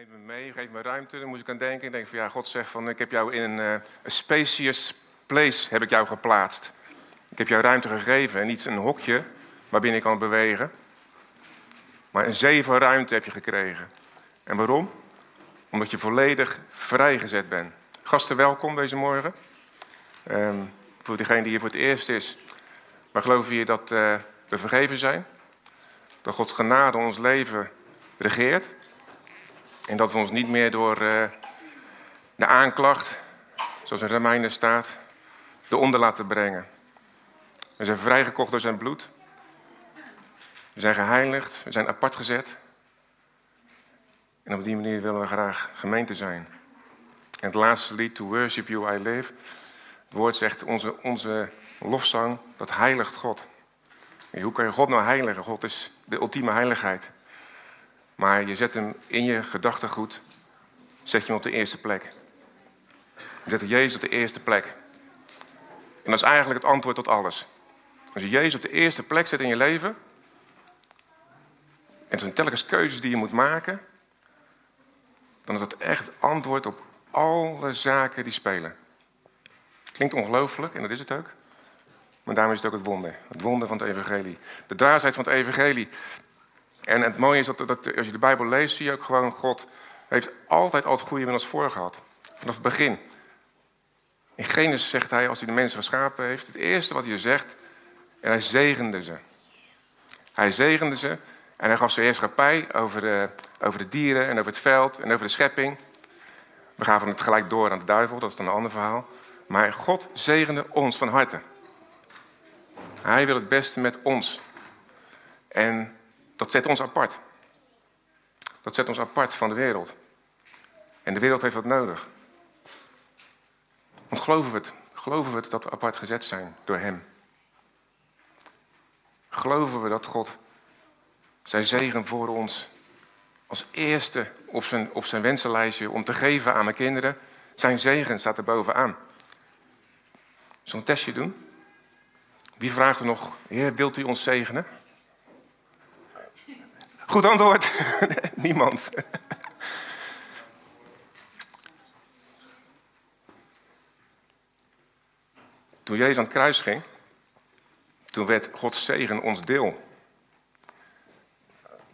neemt me mee, geeft me ruimte. Dan moest ik aan denken. Ik denk van ja, God zegt van ik heb jou in een, uh, spacious place heb ik jou geplaatst. Ik heb jou ruimte gegeven en niet een hokje waarbinnen ik kan bewegen. Maar een zee van ruimte heb je gekregen. En waarom? Omdat je volledig vrijgezet bent. Gasten, welkom deze morgen. Um, voor degene die hier voor het eerst is. Maar geloven je dat uh, we vergeven zijn? Dat Gods genade ons leven regeert? En dat we ons niet meer door uh, de aanklacht, zoals in Romeinen staat, eronder laten brengen. We zijn vrijgekocht door zijn bloed. We zijn geheiligd, we zijn apart gezet. En op die manier willen we graag gemeente zijn. En het laatste lied, To Worship You I Live. Het woord zegt, onze, onze lofzang, dat heiligt God. Hoe kan je God nou heiligen? God is de ultieme heiligheid. Maar je zet hem in je gedachtegoed, zet je hem op de eerste plek. Je zet Jezus op de eerste plek. En dat is eigenlijk het antwoord tot alles. Als je Jezus op de eerste plek zet in je leven, en het zijn telkens keuzes die je moet maken, dan is dat echt antwoord op alle zaken die spelen. Klinkt ongelooflijk, en dat is het ook. Maar daarom is het ook het wonder. Het wonder van het evangelie. De dwaasheid van het evangelie. En het mooie is dat, dat, als je de Bijbel leest, zie je ook gewoon... God heeft altijd al het goede met ons voorgehad. Vanaf het begin. In Genesis zegt hij, als hij de mensen geschapen heeft... het eerste wat hij zegt, en hij zegende ze. Hij zegende ze en hij gaf ze heerschappij over de, over de dieren en over het veld en over de schepping. We gaven het gelijk door aan de duivel, dat is dan een ander verhaal. Maar God zegende ons van harte. Hij wil het beste met ons. En dat zet ons apart. Dat zet ons apart van de wereld. En de wereld heeft dat nodig. Want geloven we het? Geloven we het dat we apart gezet zijn door Hem? Geloven we dat God zijn zegen voor ons als eerste op zijn, op zijn wensenlijstje om te geven aan mijn kinderen? Zijn zegen staat er bovenaan. Zo'n testje doen. Wie vraagt er nog, Heer, wilt u ons zegenen? Goed antwoord. Niemand. Toen Jezus aan het kruis ging, toen werd Gods zegen ons deel.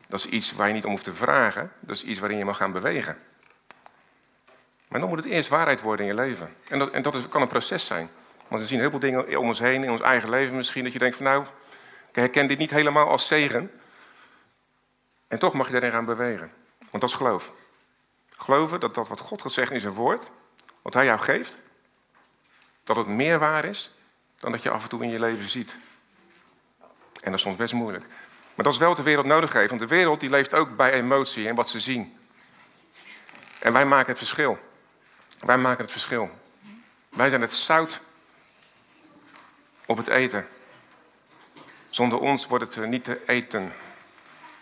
Dat is iets waar je niet om hoeft te vragen. Dat is iets waarin je mag gaan bewegen. Maar dan moet het eerst waarheid worden in je leven. En dat, en dat kan een proces zijn. Want we zien heel veel dingen om ons heen, in ons eigen leven misschien, dat je denkt van nou, ik herken dit niet helemaal als zegen. En toch mag je daarin gaan bewegen. Want dat is geloof. Geloven dat dat wat God gezegd in zijn woord, wat hij jou geeft, dat het meer waar is dan dat je af en toe in je leven ziet. En dat is soms best moeilijk. Maar dat is wel wat de wereld nodig heeft. Want de wereld die leeft ook bij emotie en wat ze zien. En wij maken het verschil. Wij maken het verschil. Wij zijn het zout op het eten. Zonder ons wordt het niet te eten.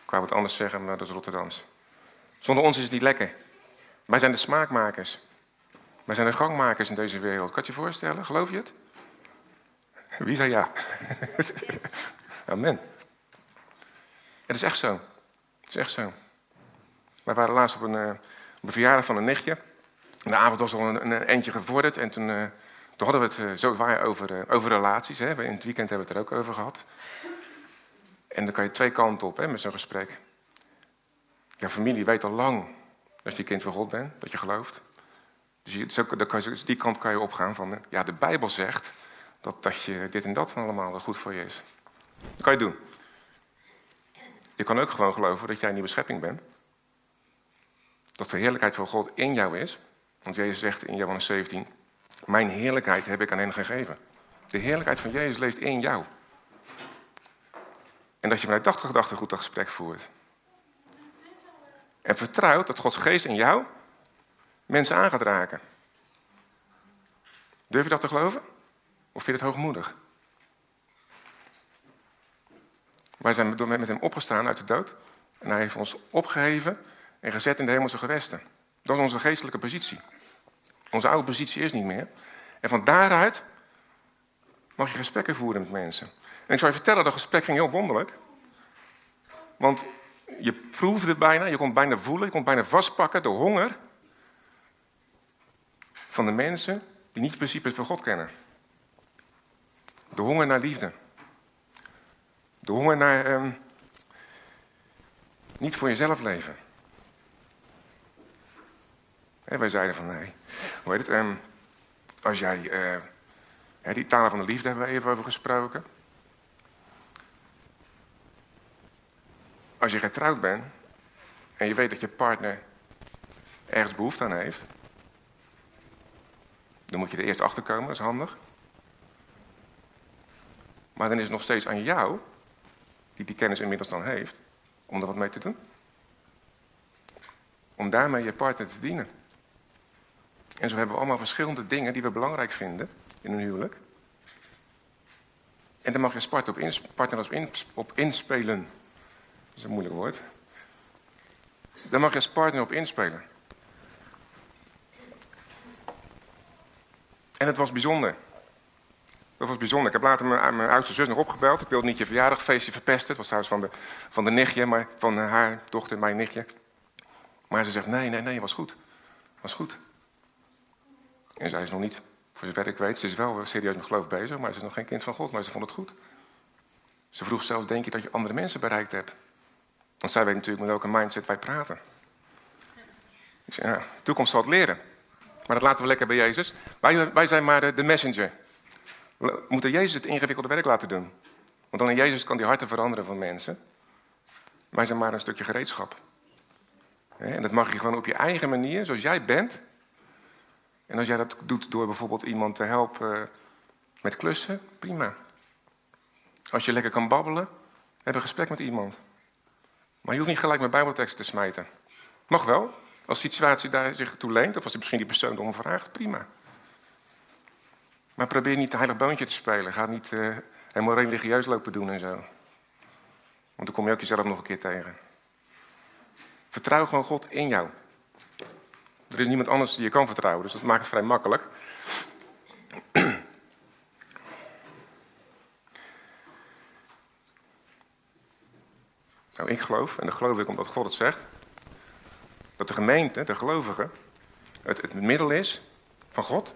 Ik wou wat anders zeggen, maar dat is Rotterdams. Zonder ons is het niet lekker. Wij zijn de smaakmakers. Wij zijn de gangmakers in deze wereld. Kan je je voorstellen? Geloof je het? Wie zei ja? Amen. Het is echt zo. Het is echt zo. Wij waren laatst op een, uh, op een verjaardag van een nichtje. De avond was al een, een eentje gevorderd. En toen, uh, toen hadden we het uh, zo waar over, over relaties. Hè. In het weekend hebben we het er ook over gehad. En dan kan je twee kanten op hè, met zo'n gesprek. Ja, familie weet al lang dat je kind van God bent, dat je gelooft. Dus je, kan je, die kant kan je opgaan van, ja, de Bijbel zegt dat, dat je dit en dat allemaal goed voor je is. Dat kan je doen. Je kan ook gewoon geloven dat jij een nieuwe schepping bent. Dat de heerlijkheid van God in jou is. Want Jezus zegt in Johannes 17: Mijn heerlijkheid heb ik aan hen gegeven. De heerlijkheid van Jezus leeft in jou. En dat je vanuit dat gedachtegoed dat gesprek voert. En vertrouwt dat Gods geest in jou mensen aan gaat raken. Durf je dat te geloven? Of vind je het hoogmoedig? Wij zijn met hem opgestaan uit de dood. En hij heeft ons opgeheven en gezet in de hemelse gewesten. Dat is onze geestelijke positie. Onze oude positie is niet meer. En van daaruit mag je gesprekken voeren met mensen. En ik zal je vertellen, dat gesprek ging heel wonderlijk. Want je proeft het bijna, je kon bijna voelen, je kon bijna vastpakken, de honger van de mensen die niet het principe van God kennen. De honger naar liefde. De honger naar ehm, niet voor jezelf leven. En wij zeiden van nee, hoe heet het? Um, als jij, uh, die talen van de liefde hebben we even over gesproken. Als je getrouwd bent en je weet dat je partner ergens behoefte aan heeft, dan moet je er eerst achter komen, dat is handig. Maar dan is het nog steeds aan jou, die die kennis inmiddels dan heeft, om er wat mee te doen. Om daarmee je partner te dienen. En zo hebben we allemaal verschillende dingen die we belangrijk vinden in een huwelijk. En daar mag je partner op, inspelen. Dat is een moeilijk woord. Daar mag je als partner op inspelen. En het was bijzonder. Dat was bijzonder. Ik heb later mijn, oudste zus nog opgebeld. Ik wilde niet je verjaardagfeestje verpesten. Het was trouwens van de, van de nichtje, maar van haar dochter, mijn nichtje. Maar ze zegt, nee, nee, nee, was goed. Was goed. En zij is nog niet, voor zover ik weet, ze is wel serieus met geloof bezig, maar ze is nog geen kind van God, maar ze vond het goed. Ze vroeg zelfs, denk je dat je andere mensen bereikt hebt? Want zij weet natuurlijk met welke mindset wij praten. Dus ja, de toekomst zal het leren. Maar dat laten we lekker bij Jezus. Wij, wij zijn maar de messenger. We moeten Jezus het ingewikkelde werk laten doen. Want alleen Jezus kan die harten veranderen van mensen. Wij zijn maar een stukje gereedschap. En dat mag je gewoon op je eigen manier, zoals jij bent. En als jij dat doet door bijvoorbeeld iemand te helpen met klussen, prima. Als je lekker kan babbelen, heb een gesprek met iemand. Maar je hoeft niet gelijk met bijbelteksten te smijten. Mag wel, als de situatie daar zich toe leent, of als misschien die persoon erom vraagt, prima. Maar probeer niet een heilig boontje te spelen. Ga niet uh, helemaal religieus lopen doen en zo. Want dan kom je ook jezelf nog een keer tegen. Vertrouw gewoon God in jou. Er is niemand anders die je kan vertrouwen, dus dat maakt het vrij makkelijk. Nou, ik geloof, en dat geloof ik omdat God het zegt, dat de gemeente, de gelovigen, het, het middel is van God.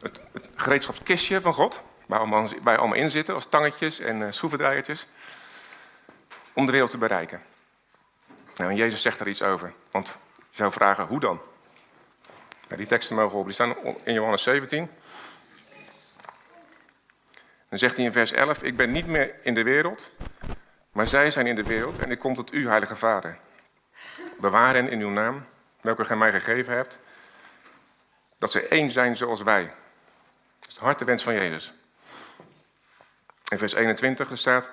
Het, gereedschapskistje van God, waar allemaal, wij allemaal in zitten, als tangetjes en uh, schroevendraaiertjes, om de wereld te bereiken. Nou, en Jezus zegt daar iets over, want je zou vragen, hoe dan? Nou, die teksten mogen op, die staan in Johannes 17. Dan zegt hij in vers 11, ik ben niet meer in de wereld, maar zij zijn in de wereld en ik kom tot u, heilige Vader. Bewaar hen in uw naam, welke gij mij gegeven hebt, dat ze één zijn zoals wij. Dat is de hartewens van Jezus. In vers 21 staat,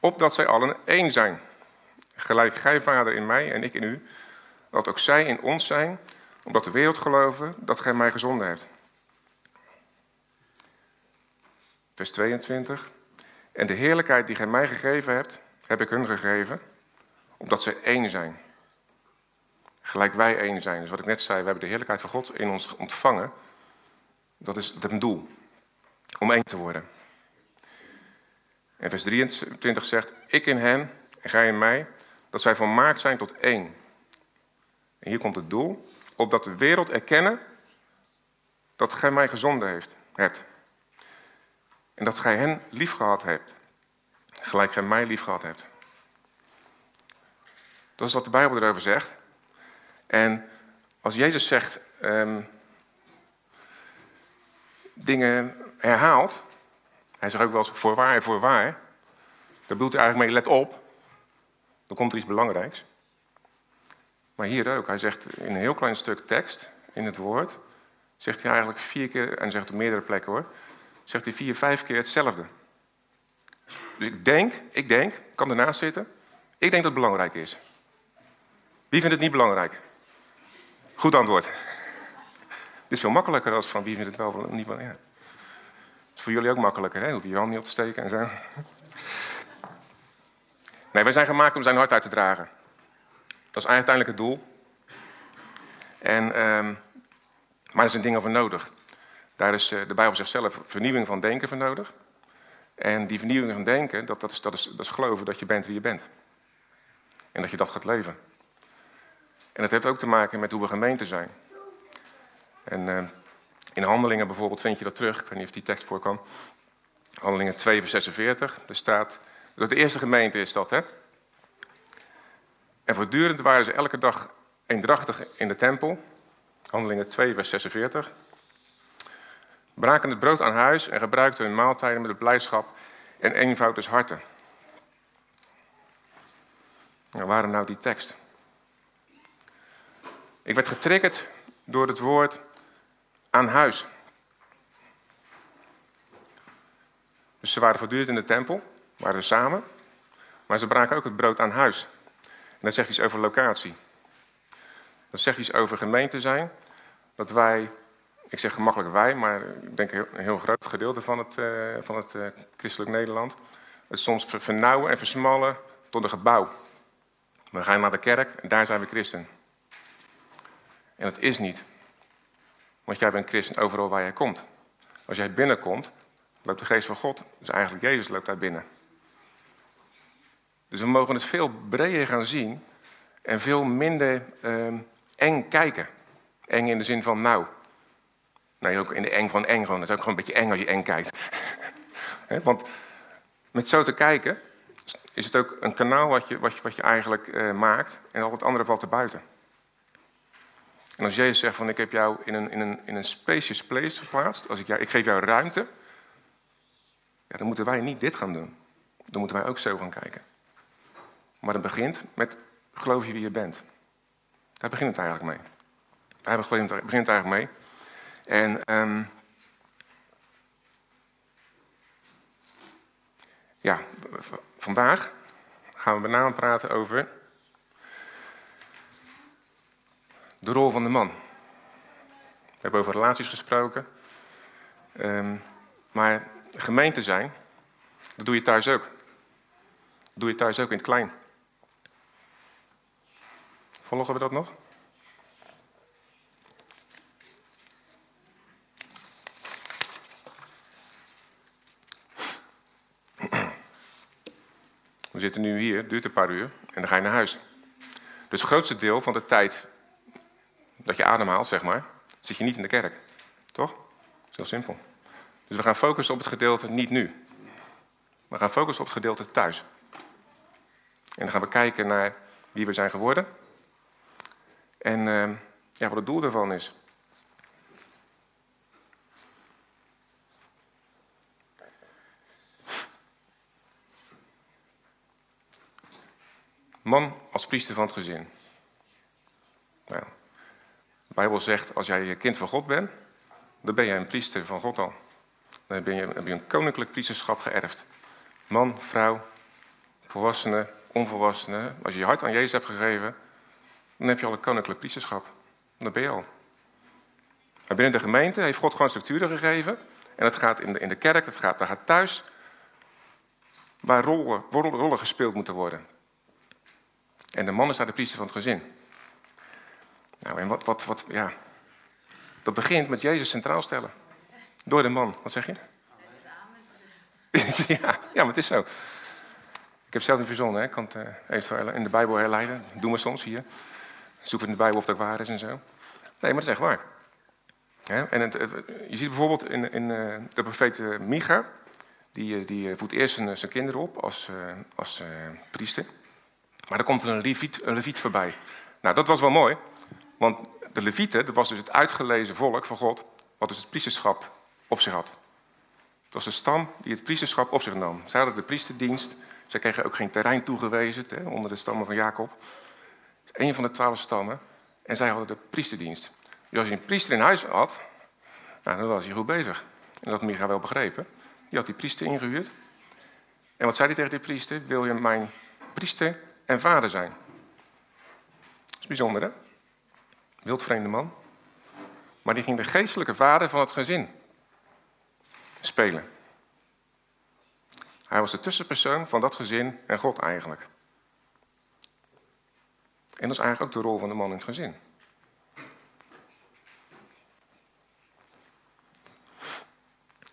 opdat zij allen één zijn. Gelijk gij, Vader, in mij en ik in u, dat ook zij in ons zijn, omdat de wereld geloven dat gij mij gezonden hebt. Vers 22. En de heerlijkheid die gij mij gegeven hebt, heb ik hun gegeven, omdat ze één zijn. Gelijk wij één zijn. Dus wat ik net zei, we hebben de heerlijkheid van God in ons ontvangen. Dat is het doel. Om één te worden. En vers 23 zegt, ik in hen en gij in mij, dat zij volmaakt zijn tot één. En hier komt het doel, opdat de wereld erkennen dat gij mij gezonden heeft, hebt. En dat gij hen lief gehad hebt, gelijk gij mij lief gehad hebt. Dat is wat de Bijbel erover zegt. En als Jezus zegt, um, dingen herhaalt, hij zegt ook wel eens voorwaar, voorwaar, daar bedoelt hij eigenlijk mee, let op, dan komt er iets belangrijks. Maar hier ook, hij zegt in een heel klein stuk tekst in het woord, zegt hij eigenlijk vier keer, en zegt op meerdere plekken hoor, zegt hij vier, vijf keer hetzelfde. Dus ik denk, ik denk, ik kan ernaast zitten, ik denk dat het belangrijk is. Wie vindt het niet belangrijk? Goed antwoord. Dit is veel makkelijker als van wie vindt het wel of niet belangrijk. Ja. Is voor jullie ook makkelijker, hè? Hoef je je hand niet op te steken en zo. Nee, wij zijn gemaakt om zijn hart uit te dragen. Dat is uiteindelijk het doel. En, um, maar er zijn dingen voor nodig. Daar is, uh, de Bijbel zegt zelf, vernieuwing van denken voor nodig. En die vernieuwing van denken, dat, dat, is, dat, is, dat is geloven dat je bent wie je bent. En dat je dat gaat leven. En dat heeft ook te maken met hoe we gemeente zijn. En uh, in Handelingen bijvoorbeeld vind je dat terug. Ik weet niet of die tekst voorkwam. Handelingen 2 vers 46. Er staat, dat de eerste gemeente is dat, hè. En voortdurend waren ze elke dag eendrachtig in de tempel. Handelingen 2 vers 46. Braken het brood aan huis en gebruikten hun maaltijden met blijdschap en eenvoud des harten. Nou, waarom nou die tekst? Ik werd getriggerd door het woord aan huis. Dus ze waren voortdurend in de tempel, waren samen, maar ze braken ook het brood aan huis. En dat zegt iets over locatie. Dat zegt iets over gemeente zijn. Dat wij, ik zeg gemakkelijk wij, maar ik denk een heel groot gedeelte van het, uh, van het uh, christelijk Nederland, het soms vernauwen en versmallen tot een gebouw. We gaan naar de kerk en daar zijn we christen. En dat is niet. Want jij bent christen overal waar jij komt. Als jij binnenkomt, loopt de geest van God. Dus eigenlijk Jezus loopt daar binnen. Dus we mogen het veel breder gaan zien en veel minder uh, eng kijken. Eng in de zin van nou. Nee, ook in de eng van eng gewoon. Het is ook gewoon een beetje eng als je eng kijkt. Want met zo te kijken is het ook een kanaal wat je, wat je, wat je eigenlijk uh, maakt en al het andere valt er buiten. En als Jezus zegt van ik heb jou in een, in een, in een spacious place geplaatst, als ik, jou, ik geef jou ruimte, ja, dan moeten wij niet dit gaan doen. Dan moeten wij ook zo gaan kijken. Maar het begint met geloof je wie je bent. Daar begint het eigenlijk mee. Daar begint het eigenlijk mee. En um, ja, vandaag gaan we met name praten over de rol van de man. We hebben over relaties gesproken. Um, maar gemeente zijn, dat doe je thuis ook. Dat doe je thuis ook in het klein. Volgen we dat nog? We zitten nu hier, duurt een paar uur, en dan ga je naar huis. Dus het grootste deel van de tijd dat je ademhaalt, zeg maar, zit je niet in de kerk. Toch? Dat is heel simpel. Dus we gaan focussen op het gedeelte niet nu. We gaan focussen op het gedeelte thuis. En dan gaan we kijken naar wie we zijn geworden. En uh, ja, wat het doel daarvan is. Man als priester van het gezin. Nou, de Bijbel zegt, als jij kind van God bent, dan ben jij een priester van God al. Dan heb je, heb je een koninklijk priesterschap geërfd. Man, vrouw, volwassenen, onvolwassenen. Als je je hart aan Jezus hebt gegeven, dan heb je al een koninklijk priesterschap. Dat ben je al. En binnen de gemeente heeft God gewoon structuren gegeven. En dat gaat in de, in de kerk, dat gaat, dat gaat thuis, waar rollen, rollen gespeeld moeten worden. En de man is daar de priester van het gezin. Nou, en wat, wat, wat, ja. Dat begint met Jezus centraal stellen. Door de man. Wat zeg je? ja, ja, maar het is zo. Ik heb zelf niet verzonnen, hè. ik kan het even in de Bijbel herleiden. Dat doen we soms hier. Zoeken in de Bijbel of dat waar is en zo. Nee, maar dat is echt waar. en het, je ziet bijvoorbeeld in, in uh, de profeet uh, Micha, die, die voedt eerst zijn, zijn kinderen op als, als priester. Maar dan komt er een leviet, een leviet voorbij. Nou, dat was wel mooi, want de levieten, dat was dus het uitgelezen volk van God, wat dus het priesterschap op zich had. Het was de stam die het priesterschap op zich nam. Zij hadden de priesterdienst. Zij kregen ook geen terrein toegewezen hè, onder de stammen van Jacob. Een van de twaalf stammen. En zij hadden de priesterdienst. Dus als je een priester in huis had, nou, dan was hij goed bezig. En dat had Micha wel begrepen. Die had die priester ingehuurd. En wat zei hij tegen die priester? Wil je mijn priester en vader zijn? Dat is bijzonder, hè? Wildvreemde man. Maar die ging de geestelijke vader van het gezin spelen. Hij was de tussenpersoon van dat gezin en God eigenlijk. En dat is eigenlijk ook de rol van de man in het gezin.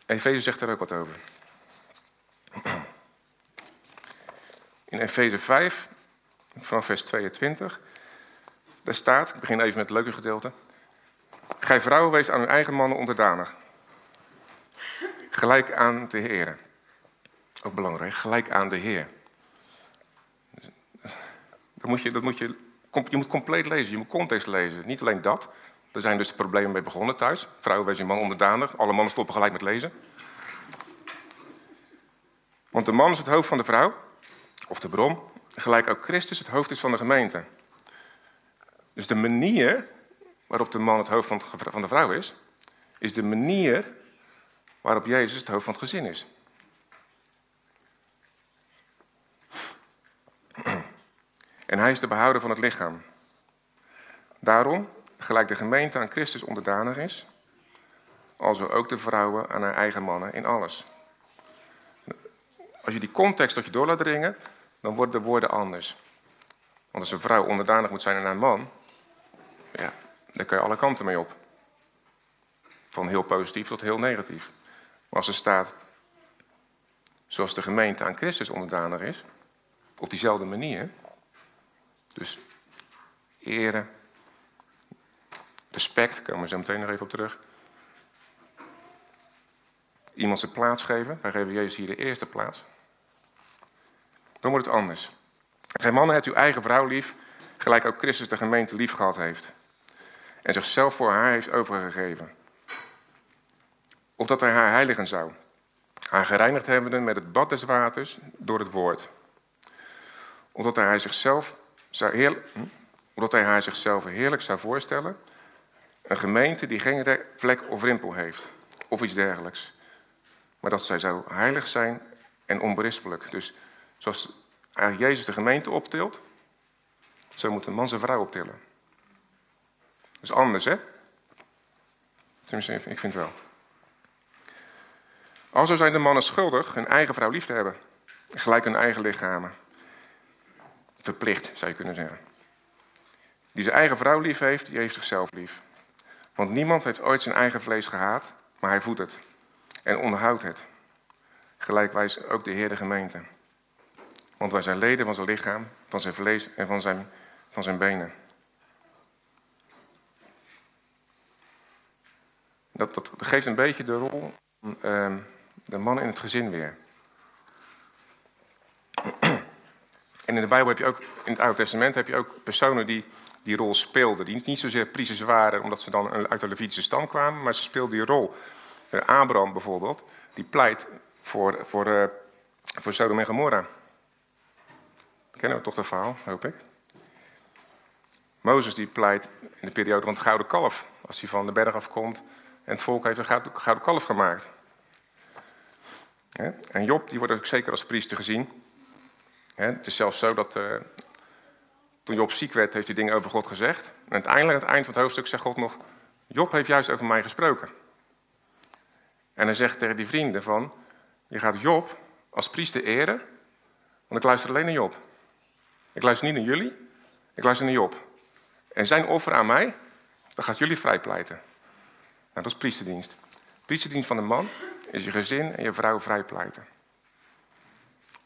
Efeze zegt daar ook wat over. In Efeze 5, vanaf vers 22. Daar staat, ik begin even met het leuke gedeelte. Gij vrouwen, wees aan uw eigen mannen onderdanig. Gelijk aan de Heer. Ook belangrijk, gelijk aan de Heer. Dat moet je, dat moet je, je moet compleet lezen, je moet context lezen. Niet alleen dat. Er zijn dus problemen mee begonnen thuis. Vrouwen, wees je man onderdanig. Alle mannen stoppen gelijk met lezen. Want de man is het hoofd van de vrouw, of de bron, gelijk ook Christus het hoofd is van de gemeente. Dus de manier waarop de man het hoofd van de vrouw is, is de manier waarop Jezus het hoofd van het gezin is. En hij is de behouder van het lichaam. Daarom, gelijk de gemeente aan Christus onderdanig is, alzo ook de vrouwen aan haar eigen mannen in alles. Als je die context tot je door laat dringen, dan worden de woorden anders. Want als een vrouw onderdanig moet zijn aan haar man, ja, daar kan je alle kanten mee op. Van heel positief tot heel negatief. Maar als er staat, zoals de gemeente aan Christus onderdanig is, op diezelfde manier, dus eren, respect, komen we zo meteen nog even op terug. Iemand zijn plaats geven, wij geven Jezus hier de eerste plaats. Dan wordt het anders. Geen mannen hebt uw eigen vrouw lief, gelijk ook Christus de gemeente lief gehad heeft. En zichzelf voor haar heeft overgegeven. Opdat hij haar heiligen zou. Haar gereinigd hebbende met het bad des waters door het woord. Opdat hij zichzelf zou hm? omdat hij haar zichzelf heerlijk zou voorstellen. Een gemeente die geen vlek of rimpel heeft, of iets dergelijks. Maar dat zij zou heilig zijn en onberispelijk. Dus zoals Jezus de gemeente optilt, zo moet een man zijn vrouw optillen. Dat is anders, hè? Tenminste, ik vind het wel. Alzo zijn de mannen schuldig hun eigen vrouw lief te hebben. Gelijk hun eigen lichamen. Verplicht, zou je kunnen zeggen. Die zijn eigen vrouw lief heeft, die heeft zichzelf lief. Want niemand heeft ooit zijn eigen vlees gehaat, maar hij voedt het. En onderhoudt het. Gelijkwijs ook de Heer de gemeente. Want wij zijn leden van zijn lichaam, van zijn vlees en van zijn, van zijn benen. Dat, dat geeft een beetje de rol van ehm, de man in het gezin weer. En in de Bijbel heb je ook, in het Oude Testament heb je ook personen die die rol speelden. Die niet zozeer priesters waren omdat ze dan uit de Levitische stam kwamen, maar ze speelden die rol. Uh, Abraham bijvoorbeeld, die pleit voor, voor, uh, voor Sodom en Gomorra. Kennen we toch dat verhaal, hoop ik. Mozes die pleit in de periode van het gouden kalf. Als hij van de berg afkomt en het volk heeft een gouden, kalf gemaakt. En Job die wordt ook zeker als priester gezien. Het is zelfs zo dat uh, toen Job ziek werd, heeft hij dingen over God gezegd. En uiteindelijk, aan het eind van het hoofdstuk, zegt God nog... Job heeft juist over mij gesproken. En hij zegt tegen die vrienden van... Je gaat Job als priester eren, want ik luister alleen naar Job. Ik luister niet naar jullie, ik luister naar Job. En zijn offer aan mij, dan gaat jullie vrijpleiten. Nou, dat is priesterdienst. Priesterdienst van een man is je gezin en je vrouw vrijpleiten.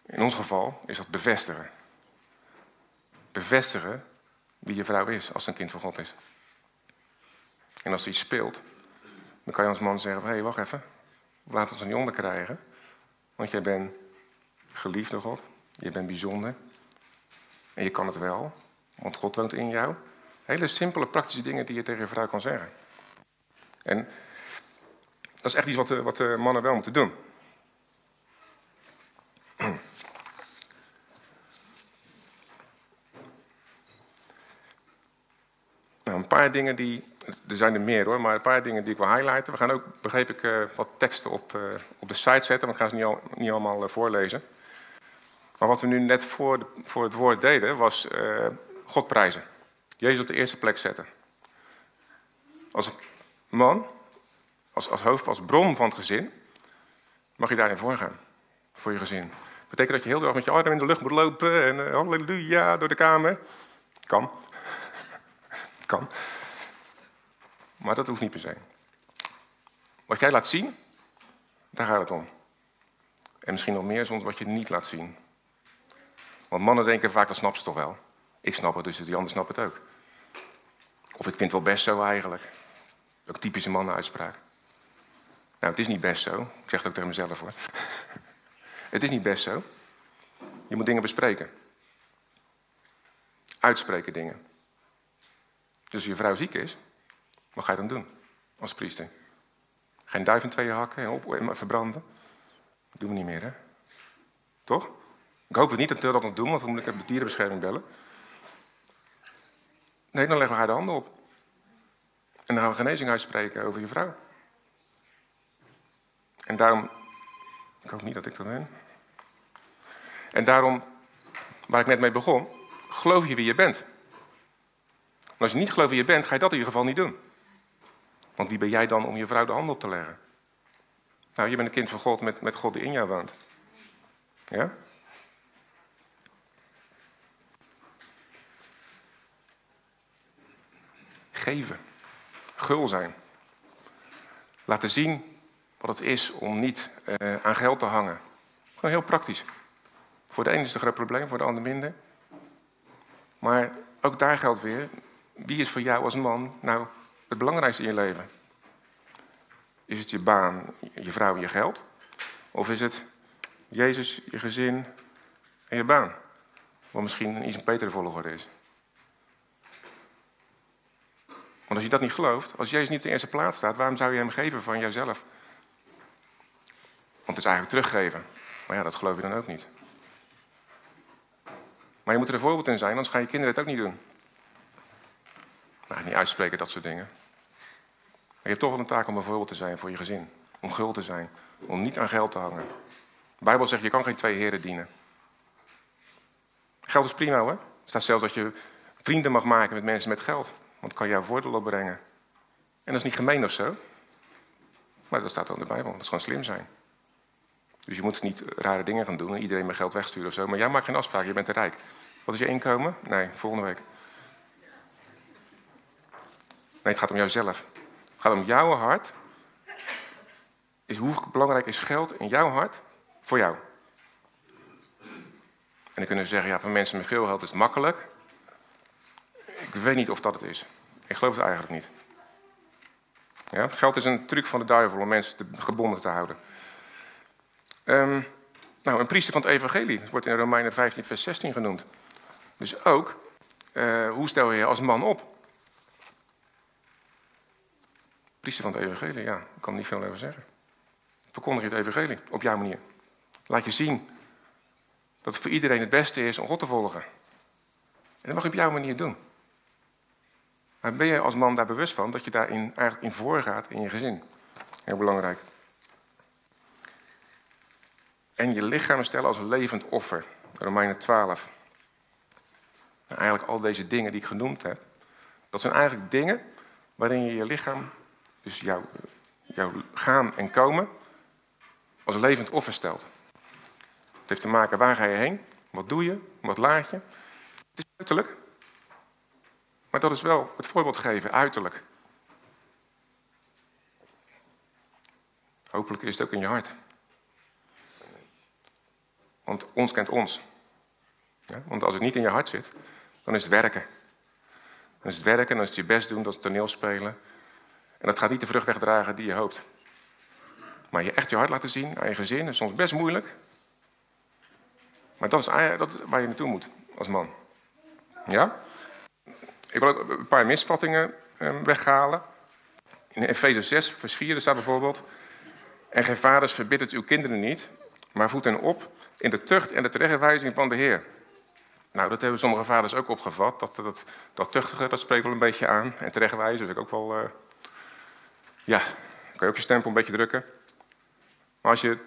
In ons geval is dat bevestigen. Bevestigen wie je vrouw is als ze een kind van God is. En als iets speelt, dan kan je als man zeggen: hé, hey, wacht even, laat ons er niet onder krijgen. Want jij bent geliefd door God, je bent bijzonder. En je kan het wel, want God woont in jou. Hele simpele, praktische dingen die je tegen je vrouw kan zeggen. En dat is echt iets wat wat mannen wel moeten doen. Nou, een paar dingen die. Er zijn er meer hoor, maar een paar dingen die ik wil highlighten. We gaan ook, begreep ik, uh, wat teksten op, uh, op de site zetten, want ik ga ze niet, al, niet allemaal uh, voorlezen. Maar wat we nu net voor, voor het woord deden, was God prijzen. Jezus op de eerste plek zetten. Als man, als, als hoofd, als bron van het gezin, mag je daarin voorgaan. Voor je gezin. Dat betekent dat je heel de met je arm in de lucht moet lopen en halleluja door de kamer. Kan kan. Maar dat hoeft niet per se. Wat jij laat zien, daar gaat het om. En misschien nog meer soms wat je niet laat zien. Want mannen denken vaak, dat snappen ze toch wel. Ik snap het, dus die ander snapt het ook. Of ik vind het wel best zo eigenlijk. Ook typische mannenuitspraak. Nou, het is niet best zo. Ik zeg het ook tegen mezelf hoor. het is niet best zo. Je moet dingen bespreken. Uitspreken dingen. Dus als je vrouw ziek is, wat ga je dan doen als priester? Geen duif in tweeën hakken en, op, en verbranden? Dat doen we niet meer, hè? Toch? Ik hoop het niet dat we dat nog doen, want dan moet ik de dierenbescherming bellen. Nee, dan leggen we haar de handen op. En dan gaan we genezing uitspreken over je vrouw. En daarom. Ik hoop niet dat ik dat ben. En daarom, waar ik net mee begon, geloof je wie je bent. En als je niet gelooft wie je bent, ga je dat in ieder geval niet doen. Want wie ben jij dan om je vrouw de handen op te leggen? Nou, je bent een kind van God met, met God die in jou woont. Ja? Geven. Gul zijn. Laten zien wat het is om niet uh, aan geld te hangen. Gewoon heel praktisch. Voor de ene is het een groot probleem, voor de ander minder. Maar ook daar geldt weer, wie is voor jou als man nou het belangrijkste in je leven? Is het je baan, je vrouw en je geld? Of is het Jezus, je gezin en je baan? Wat misschien een iets een betere volgorde is. Want als je dat niet gelooft, als Jezus niet op de eerste plaats staat, waarom zou je hem geven van jezelf? Want het is eigenlijk teruggeven. Maar ja, dat geloof je dan ook niet. Maar je moet er een voorbeeld in zijn, anders gaan je kinderen het ook niet doen. Nou, niet uitspreken, dat soort dingen. Maar je hebt toch wel een taak om een voorbeeld te zijn voor je gezin. Om gul te zijn. Om niet aan geld te hangen. De Bijbel zegt, je kan geen twee heren dienen. Geld is prima hoor. Er staat zelfs dat je vrienden mag maken met mensen met geld. Want het kan jouw voordeel opbrengen. En dat is niet gemeen of zo. Maar dat staat al in de Bijbel. Dat is gewoon slim zijn. Dus je moet niet rare dingen gaan doen en iedereen met geld wegsturen of zo. Maar jij maakt geen afspraak, je bent te rijk. Wat is je inkomen? Nee, volgende week. Nee, het gaat om jouzelf. Het gaat om jouw hart. Is hoe belangrijk is geld in jouw hart voor jou? En dan kunnen we zeggen, ja, voor mensen met veel geld is het makkelijk. Ik weet niet of dat het is. Ik geloof het eigenlijk niet. Ja, geld is een truc van de duivel om mensen te, gebonden te houden. Um, nou, een priester van het evangelie. Dat wordt in Romeinen 15, vers 16 genoemd. Dus ook, uh, hoe stel je je als man op? Priester van het evangelie, ja, ik kan er niet veel over zeggen. Verkondig je het evangelie op jouw manier. Laat je zien dat het voor iedereen het beste is om God te volgen. En dat mag je op jouw manier doen. Maar ben je als man daar bewust van dat je daarin eigenlijk in voorgaat in je gezin? Heel belangrijk. En je lichaam stellen als een levend offer. Romeinen 12. En eigenlijk al deze dingen die ik genoemd heb, dat zijn eigenlijk dingen waarin je je lichaam, dus jouw, jouw gaan en komen, als een levend offer stelt. Het heeft te maken waar ga je heen, wat doe je, wat laat je. Het is uiterlijk, maar dat is wel het voorbeeld geven, uiterlijk. Hopelijk is het ook in je hart. Want ons kent ons. Ja? Want als het niet in je hart zit, dan is het werken. Dan is het werken, dan is het je best doen, dat is toneelspelen. En dat gaat niet de vrucht wegdragen die je hoopt. Maar je echt je hart laten zien aan je gezin is soms best moeilijk. Maar dat is dat waar je naartoe moet als man. Ja? Ik wil ook een paar misvattingen ehm, weghalen. In Efeze 6, vers 4 staat bijvoorbeeld... En geen vaders verbittert uw kinderen niet, maar voed hen op in de tucht en de terechtwijzing van de Heer. Nou, dat hebben sommige vaders ook opgevat. Dat, dat, dat tuchtige, dat spreekt wel een beetje aan. En terechtwijzen vind ik ook wel... Uh, ja, kan je ook je stempel een beetje drukken. Maar als je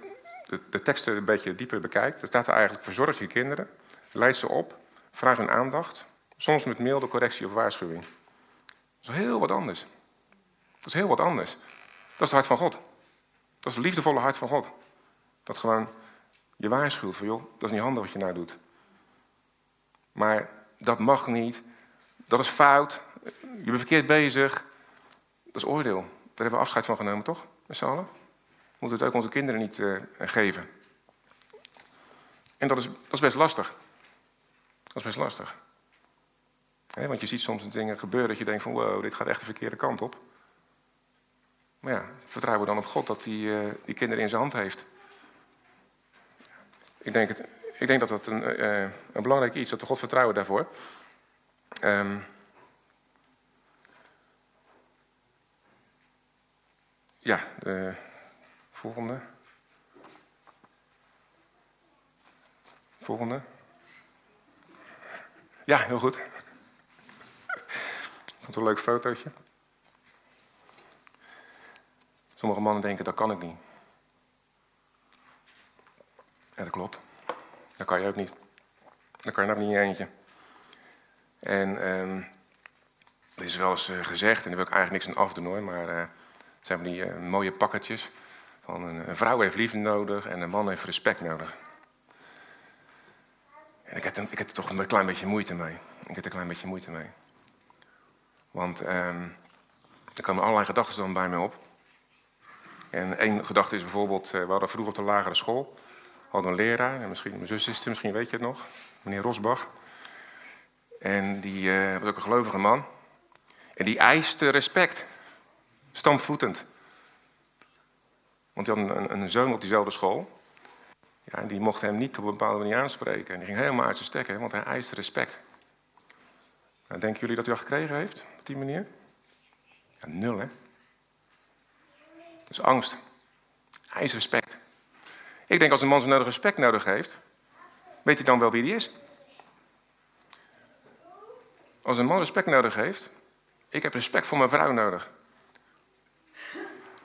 de, de teksten een beetje dieper bekijkt... dan staat er eigenlijk... verzorg je kinderen, leid ze op, vraag hun aandacht... soms met milde correctie of waarschuwing. Dat is heel wat anders. Dat is heel wat anders. Dat is het hart van God. Dat is het liefdevolle hart van God. Dat gewoon je waarschuwt van, joh, dat is niet handig wat je nou doet. Maar dat mag niet. Dat is fout. Je bent verkeerd bezig. Dat is oordeel. Daar hebben we afscheid van genomen, toch? Met z'n allen. We moeten het ook onze kinderen niet uh, geven. En dat is, dat is best lastig. Dat is best lastig. Want je ziet soms dingen gebeuren dat je denkt van wow, dit gaat echt de verkeerde kant op. Maar ja, vertrouwen dan op God dat hij uh, die kinderen in zijn hand heeft. Ik denk, het, ik denk dat dat een, uh, een belangrijk iets is, dat we God vertrouwen daarvoor. Um, ja, de volgende. Volgende. Ja, heel goed. Het een leuk fotootje. Sommige mannen denken, dat kan ik niet. Ja, dat klopt. Dat kan je ook niet. Dat kan je nog niet in eentje. En um, er is wel eens uh, gezegd, en daar wil ik eigenlijk niks aan afdoen hoor, maar uh, het zijn die uh, mooie pakketjes. Van een, een, vrouw heeft liefde nodig en een man heeft respect nodig. En ik heb, ik heb er toch een klein beetje moeite mee. Ik heb er een klein beetje moeite mee. Want um, er komen allerlei gedachten dan bij mij op. En één gedachte is bijvoorbeeld, we hadden vroeger op de lagere school hadden een leraar, en misschien, mijn zus is er, misschien weet je het nog, meneer Rosbach. En die uh, was ook een gelovige man. En die eiste respect, stampvoetend. Want hij had een, een, zoon op diezelfde school. Ja, en die mocht hem niet op een bepaalde manier aanspreken. En die ging helemaal uit zijn stekken, want hij eiste respect. Nou, denken jullie dat hij dat gekregen heeft, op die manier? Ja, nul, hè? Dus angst. Hij respect. Ik denk als een man zijn nodig respect nodig heeft, weet hij dan wel wie die is. Als een man respect nodig heeft, ik heb respect voor mijn vrouw nodig.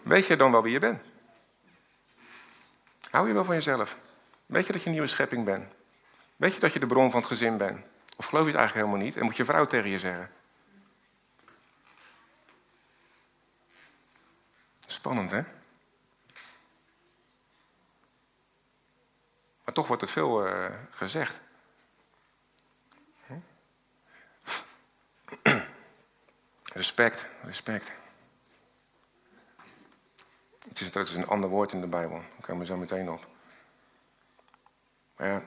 Weet je dan wel wie je bent? Hou je wel van jezelf? Weet je dat je een nieuwe schepping bent? Weet je dat je de bron van het gezin bent? Of geloof je het eigenlijk helemaal niet en moet je vrouw tegen je zeggen? Spannend, hè? Maar toch wordt het veel uh, gezegd. Respect, respect. Het is, is een ander woord in de Bijbel. Daar komen we zo meteen op. Maar ja,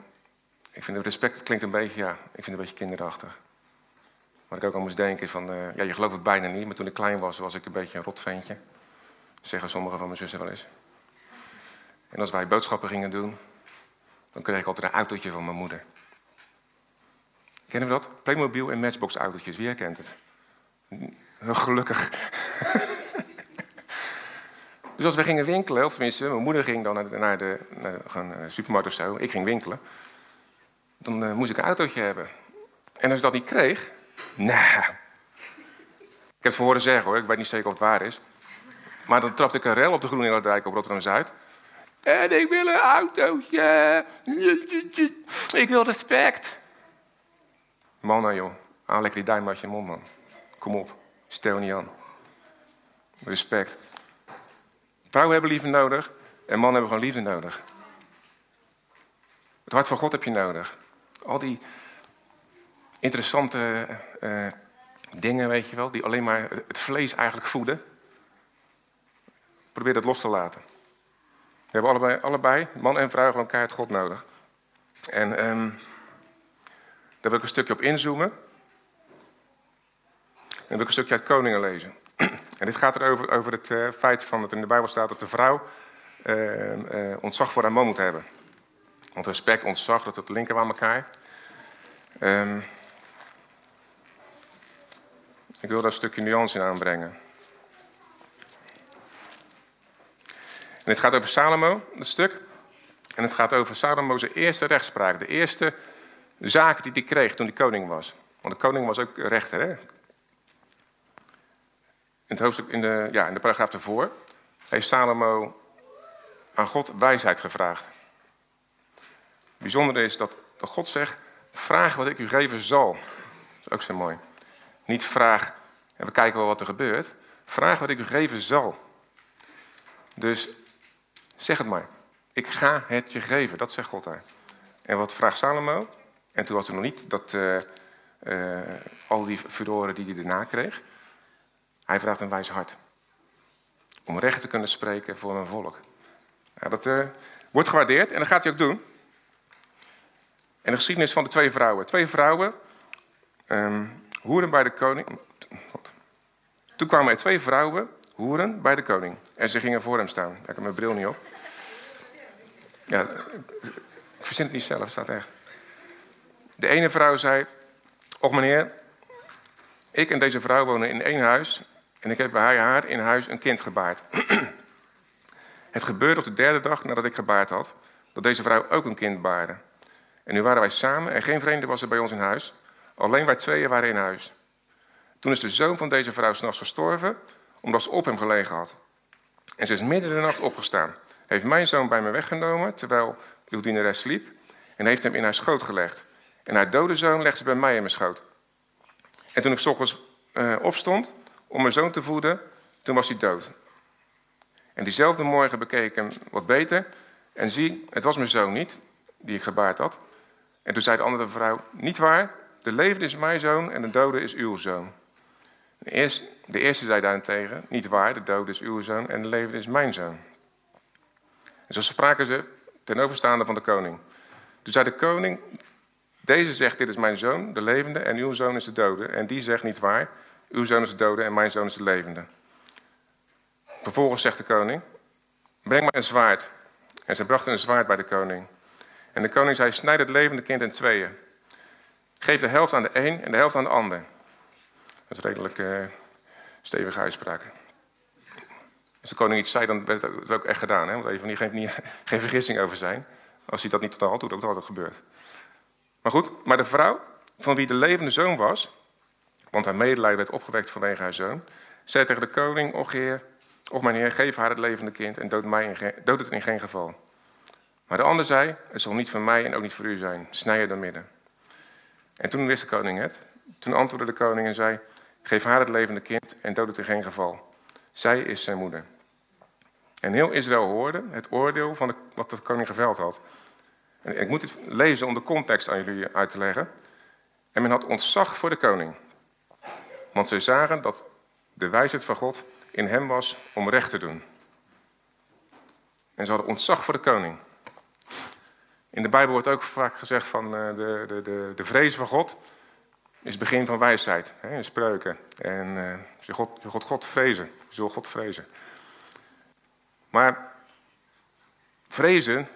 ik vind respect klinkt een beetje, ja, ik vind het een beetje kinderachtig. Wat ik ook al moest denken van, uh, ja, je gelooft het bijna niet, maar toen ik klein was, was ik een beetje een rotventje. Zeggen sommige van mijn zussen wel eens. En als wij boodschappen gingen doen, dan kreeg ik altijd een autootje van mijn moeder. Kennen we dat? Playmobil en Matchbox autootjes, wie herkent het? Gelukkig. dus als we gingen winkelen, of tenminste, mijn moeder ging dan naar de, naar de, naar supermarkt of zo, ik ging winkelen, dan uh, moest ik een autootje hebben. En als ik dat niet kreeg, nou, ik heb het voor horen zeggen hoor, ik weet niet zeker of het waar is. Maar dan trapte ik een rel op de Groene Dijk op Rotterdam-Zuid. En ik wil een autootje. Ik wil respect. Mannen, joh. Haal die duim uit je mond, man. Kom op. Stel niet aan. Respect. Vrouwen hebben liefde nodig. En mannen hebben gewoon liefde nodig. Het hart van God heb je nodig. Al die interessante uh, dingen, weet je wel, die alleen maar het vlees eigenlijk voeden. Probeer dat los te laten. We hebben allebei, allebei man en vrouw, gewoon keihard God nodig. En um, daar wil ik een stukje op inzoomen. En wil ik een stukje uit Koningen lezen. En dit gaat erover over het uh, feit van dat in de Bijbel staat dat de vrouw uh, uh, ontzag voor haar man moet hebben. Want respect, ontzag, dat het linken aan elkaar. Um, ik wil daar een stukje nuance in aanbrengen. En het gaat over Salomo, dat stuk. En het gaat over Salomo's eerste rechtspraak. De eerste zaak die hij kreeg toen hij koning was. Want de koning was ook rechter, hè? In, het hoofdstuk, in, de, ja, in de paragraaf ervoor heeft Salomo aan God wijsheid gevraagd. Bijzonder is dat, dat God zegt, vraag wat ik u geven zal. Dat is ook zo mooi. Niet vraag en we kijken wel wat er gebeurt. Vraag wat ik u geven zal. Dus Zeg het maar. Ik ga het je geven. Dat zegt God daar. En wat vraagt Salomo? En toen was er nog niet dat, uh, uh, al die furoren die hij daarna kreeg. Hij vraagt een wijs hart. Om recht te kunnen spreken voor een volk. Dat uh, wordt gewaardeerd en dat gaat hij ook doen. En de geschiedenis van de twee vrouwen. Twee vrouwen, um, hoeren bij de koning. Toen kwamen er twee vrouwen, hoeren, bij de koning. En ze gingen voor hem staan. Ik heb mijn bril niet op. Ja, ik verzin het niet zelf, staat echt. De ene vrouw zei: Och meneer, ik en deze vrouw wonen in één huis. En ik heb bij haar in huis een kind gebaard. het gebeurde op de derde dag nadat ik gebaard had, dat deze vrouw ook een kind baarde. En nu waren wij samen en geen vreemde was er bij ons in huis. Alleen wij tweeën waren in huis. Toen is de zoon van deze vrouw s'nachts gestorven, omdat ze op hem gelegen had. En ze is midden in de nacht opgestaan. Heeft mijn zoon bij me weggenomen, terwijl uw dienares sliep. En heeft hem in haar schoot gelegd. En haar dode zoon legde ze bij mij in mijn schoot. En toen ik s ochtends uh, opstond om mijn zoon te voeden, toen was hij dood. En diezelfde morgen bekeek ik hem wat beter. En zie, het was mijn zoon niet, die ik gebaard had. En toen zei de andere vrouw, niet waar, de levende is mijn zoon en de dode is uw zoon. De eerste, de eerste zei daarentegen, niet waar, de dode is uw zoon en de levende is mijn zoon. Zo spraken ze ten overstaande van de koning. Toen zei de koning, deze zegt, dit is mijn zoon, de levende, en uw zoon is de dode. En die zegt niet waar, uw zoon is de dode en mijn zoon is de levende. Vervolgens zegt de koning, breng mij een zwaard. En ze brachten een zwaard bij de koning. En de koning zei, snijd het levende kind in tweeën. Geef de helft aan de een en de helft aan de ander. Dat is redelijk uh, stevige uitspraak. Als de koning iets zei, dan werd het ook echt gedaan. Hè? Want even niet, geen, geen vergissing over zijn. Als hij dat niet totaal doet, ook dat altijd gebeurt. Maar goed, maar de vrouw, van wie de levende zoon was, want haar medelijden werd opgewekt vanwege haar zoon, zei tegen de koning, och heer, och mijn heer, geef haar het levende kind en dood, mij dood het in geen geval. Maar de ander zei, het zal niet van mij en ook niet voor u zijn, snij je dan midden. En toen wist de koning het. Toen antwoordde de koning en zei, geef haar het levende kind en dood het in geen geval. Zij is zijn moeder. En heel Israël hoorde het oordeel van wat de koning geveld had. En ik moet het lezen om de context aan jullie uit te leggen. En men had ontzag voor de koning. Want ze zagen dat de wijsheid van God in hem was om recht te doen. En ze hadden ontzag voor de koning. In de Bijbel wordt ook vaak gezegd van eh, de, de, de, de vrees van God is het begin van wijsheid. Hè, in spreuken. En uh, je, God, God, God vrezen. Je zult God vrezen. Maar vrezen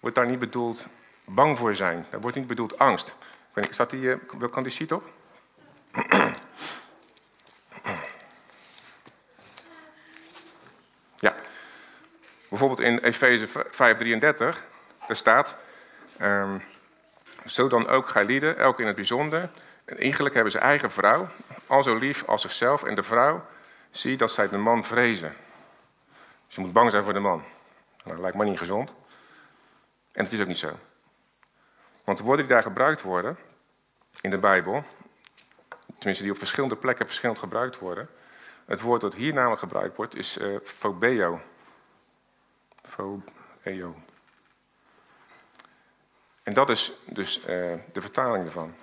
wordt daar niet bedoeld bang voor zijn. Daar wordt niet bedoeld angst. Staat die, uh, kan die sheet op? ja. Bijvoorbeeld in Efeze 5:33, daar staat... Um, zo dan ook gij elk in het bijzonder. En eigenlijk hebben ze eigen vrouw, al zo lief als zichzelf. En de vrouw, zie dat zij de man vrezen. Je moet bang zijn voor de man. Nou, dat lijkt me niet gezond. En het is ook niet zo. Want de woorden die daar gebruikt worden in de Bijbel, tenminste die op verschillende plekken verschillend gebruikt worden, het woord dat hier namelijk gebruikt wordt is uh. Phobeo. En dat is dus uh, de vertaling ervan.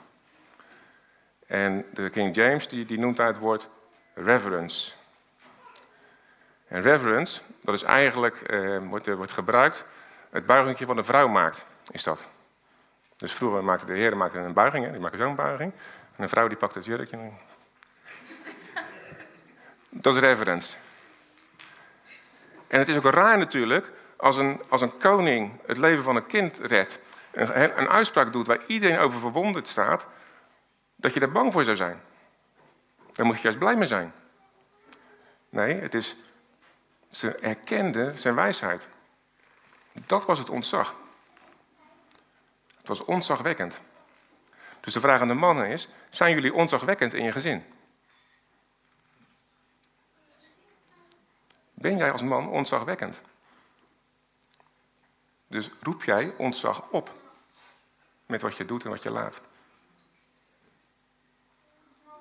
En de King James die, die noemt daar het woord reverence. En reverence, dat is eigenlijk, uh, wordt, wordt gebruikt, het buigingje wat een vrouw maakt, is dat. Dus vroeger maakte de heren maakte een buiging, hè, die maakte zo'n buiging. En een vrouw die pakt het jurkje. Dat is reverence. En het is ook raar natuurlijk, als een, als een koning het leven van een kind redt, een, een uitspraak doet waar iedereen over verwonderd staat, dat je daar bang voor zou zijn. Daar moet je juist blij mee zijn. Nee, het is, ze erkenden zijn wijsheid. Dat was het ontzag. Het was ontzagwekkend. Dus de vraag aan de mannen is: zijn jullie ontzagwekkend in je gezin? Ben jij als man ontzagwekkend? Dus roep jij ontzag op met wat je doet en wat je laat?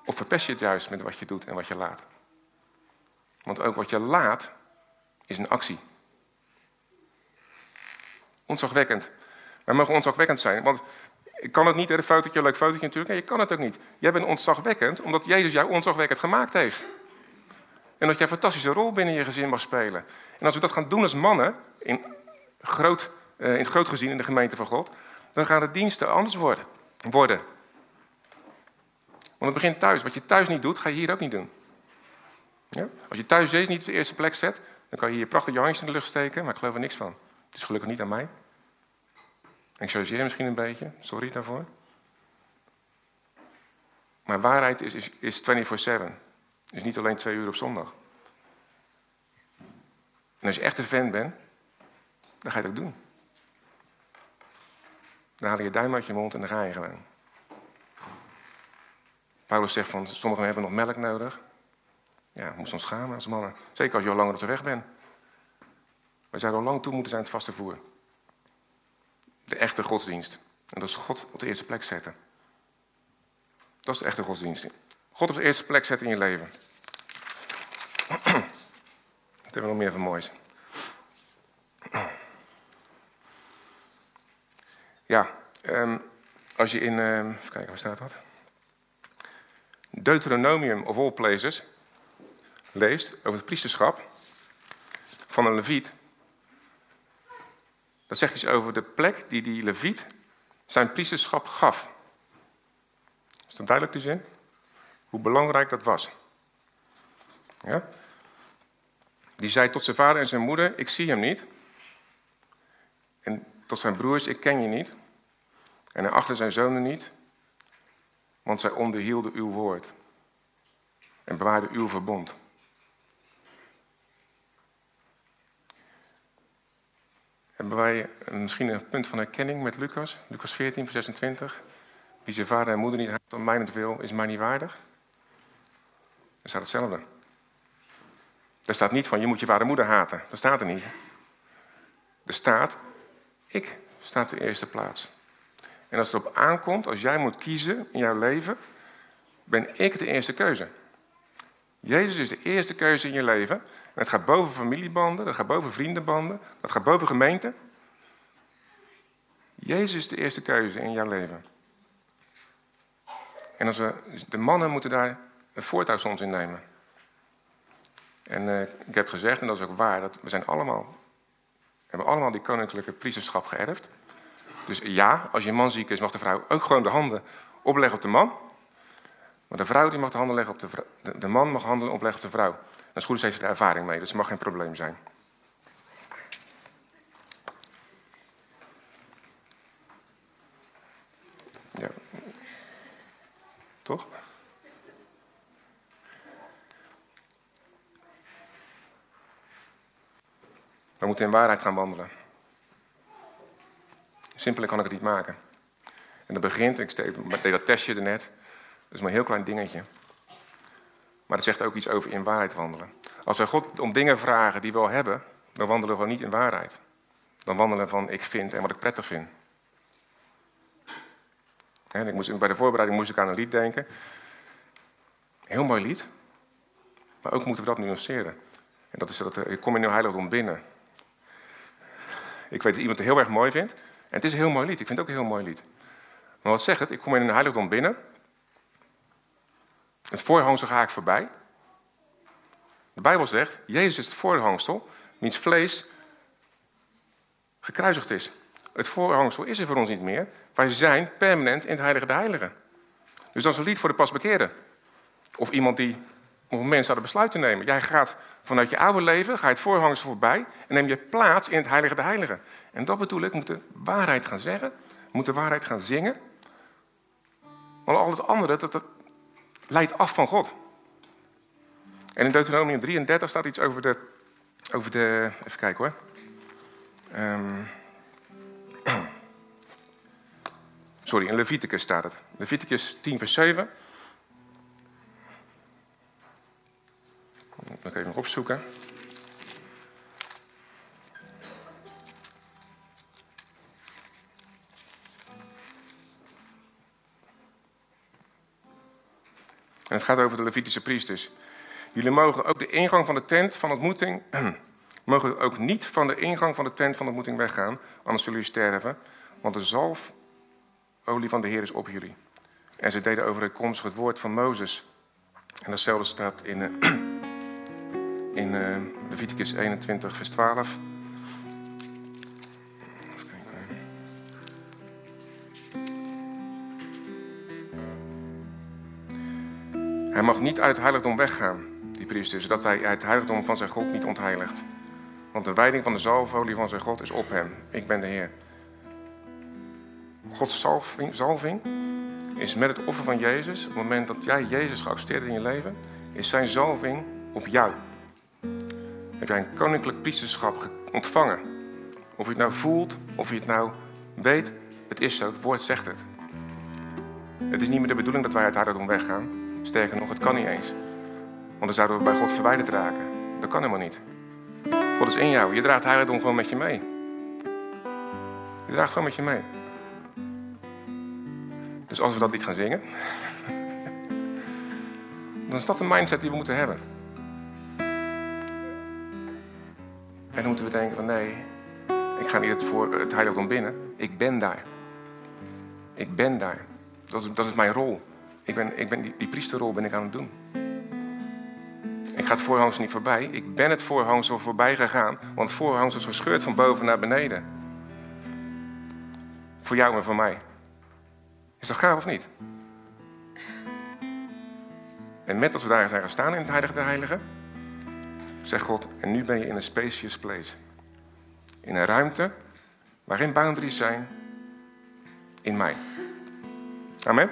Of verpest je het juist met wat je doet en wat je laat? Want ook wat je laat is een actie. Ontzagwekkend. Wij mogen ontzagwekkend zijn, want ik kan het niet, een een leuk fotootje natuurlijk, nee, je kan het ook niet. Jij bent ontzagwekkend omdat Jezus jou ontzagwekkend gemaakt heeft. En dat jij een fantastische rol binnen je gezin mag spelen. En als we dat gaan doen als mannen, in, groot, uh, in het groot gezin in de gemeente van God, dan gaan de diensten anders worden. worden. Want het begint thuis. Wat je thuis niet doet, ga je hier ook niet doen. Ja? Als je thuis Jezus niet op de eerste plek zet, dan kan je hier prachtig je in de lucht steken, maar ik geloof er niks van. Het is gelukkig niet aan mij. Ik chargeer misschien een beetje, sorry daarvoor. Maar waarheid is, is, is 24-7. Is niet alleen twee uur op zondag. En als je echt een fan bent, dan ga je het ook doen. Dan haal je je duim uit je mond en dan ga je gewoon. Paulus zegt van, sommigen hebben nog melk nodig. Ja, we moeten ons schamen als mannen. Zeker als je al langer op de weg bent. We zouden al lang toe moeten zijn het vaste voer. De echte godsdienst. En dat is God op de eerste plek zetten. Dat is de echte godsdienst. God op de eerste plek zetten in je leven. Wat hebben we nog meer van moois? Ja, um, als je in. Um, even kijken, waar staat dat? Deuteronomium of all places leest over het priesterschap van een leviet. Dat zegt iets over de plek die die leviet zijn priesterschap gaf. Is dat duidelijk die zin? Hoe belangrijk dat was. Ja? Die zei tot zijn vader en zijn moeder, ik zie hem niet. Tot zijn broers, ik ken je niet. En hij achter zijn zonen niet, want zij onderhielden uw woord. En bewaarden uw verbond. Hebben wij misschien een punt van herkenning met Lucas? Lucas 14, vers 26. Wie zijn vader en moeder niet haat om mijnentwil, is mij niet waardig. Er staat hetzelfde. Er staat niet van, je moet je vader en moeder haten. Dat staat er niet. Er staat, ik sta de eerste plaats. En als het op aankomt, als jij moet kiezen in jouw leven, ben ik de eerste keuze. Jezus is de eerste keuze in je leven. En het gaat boven familiebanden, dat gaat boven vriendenbanden, dat gaat boven gemeente. Jezus is de eerste keuze in jouw leven. En als we, de mannen moeten daar het voortouw soms in nemen. En uh, ik heb gezegd, en dat is ook waar, dat we zijn allemaal, hebben allemaal die koninklijke priesterschap geërfd. Dus ja, als je man ziek is, mag de vrouw ook gewoon de handen opleggen op de man. Maar de vrouw die mag de handen leggen op de vrouw. De, man mag handen opleggen op de vrouw. En is, heeft er ervaring mee, dus het mag geen probleem zijn. Ja. Toch? We moeten in waarheid gaan wandelen. Simpeler kan ik het niet maken. En dat begint, ik deed dat testje er net. Dat is maar een heel klein dingetje. Maar het zegt ook iets over in waarheid wandelen. Als wij God om dingen vragen die we al hebben, dan wandelen we niet in waarheid. Dan wandelen we van ik vind en wat ik prettig vind. En ik moest, bij de voorbereiding moest ik aan een lied denken. Heel mooi lied. Maar ook moeten we dat nuanceren. En dat is dat ik kom in uw heiligdom binnen. Ik weet dat iemand het heel erg mooi vindt. En het is een heel mooi lied. Ik vind het ook een heel mooi lied. Maar wat zegt het? Ik kom in een heiligdom binnen. Het voorhangsel ga ik voorbij. De Bijbel zegt, Jezus is het voorhangsel, wiens vlees gekruisigd is. Het voorhangsel is er voor ons niet meer. Wij zijn permanent in het heilige de heiligen. Dus dat is een lied voor de pasbekeerden. Of iemand die op een moment staat besluit te nemen. Jij gaat vanuit je oude leven, ga je het voorhangsel voorbij en neem je plaats in het heilige de heiligen. En dat bedoel ik, we moeten waarheid gaan zeggen, we moeten waarheid gaan zingen. Want al het andere, dat, dat leidt af van God. En in Deuteronomium 33 staat iets over de. Over de even kijken hoor. Um, sorry, in Leviticus staat het. Leviticus 10, vers 7. Dat even nog opzoeken. En het gaat over de Levitische priesters. Jullie mogen ook de ingang van de tent van ontmoeting. mogen ook niet van de ingang van de tent van ontmoeting weggaan, anders zullen jullie sterven. Want de zalfolie van de Heer is op jullie. En ze deden overeenkomstig het woord van Mozes. En datzelfde staat in, in uh, Leviticus 21, vers 12. mag niet uit het heiligdom weggaan, die priester, zodat hij het heiligdom van zijn God niet ontheiligt. Want de wijding van de zalfolie van zijn God is op hem. Ik ben de Heer. Gods zalving, zalving is met het offer van Jezus, op het moment dat jij Jezus geaccepteerd in je leven, is zijn zalving op jou. Heb jij een koninklijk priesterschap ontvangen. Of je het nou voelt, of je het nou weet, het is zo, het woord zegt het. Het is niet meer de bedoeling dat wij uit heiligdom weggaan. Sterker nog, het kan niet eens. Want dan zouden we bij God verwijderd raken. Dat kan helemaal niet. God is in jou. Je draagt heiligdom gewoon met je mee. Je draagt gewoon met je mee. Dus als we dat niet gaan zingen, dan is dat de mindset die we moeten hebben. Moeten we denken van nee, ik ga niet het, voor, het heiligdom binnen. Ik ben daar. Ik ben daar. Dat is, dat is mijn rol. Ik ben, ik ben die, die priesterrol ben ik aan het doen. Ik ga het voorhangsel niet voorbij. Ik ben het voorhangsel voorbij gegaan. Want het voorhangsel is gescheurd van boven naar beneden. Voor jou en voor mij. Is dat gaaf of niet? En met als we daar zijn gaan staan in het Heilige der Heiligen, zegt God, en nu ben je in een spacious place. In een ruimte waarin boundaries zijn in mij. Amen.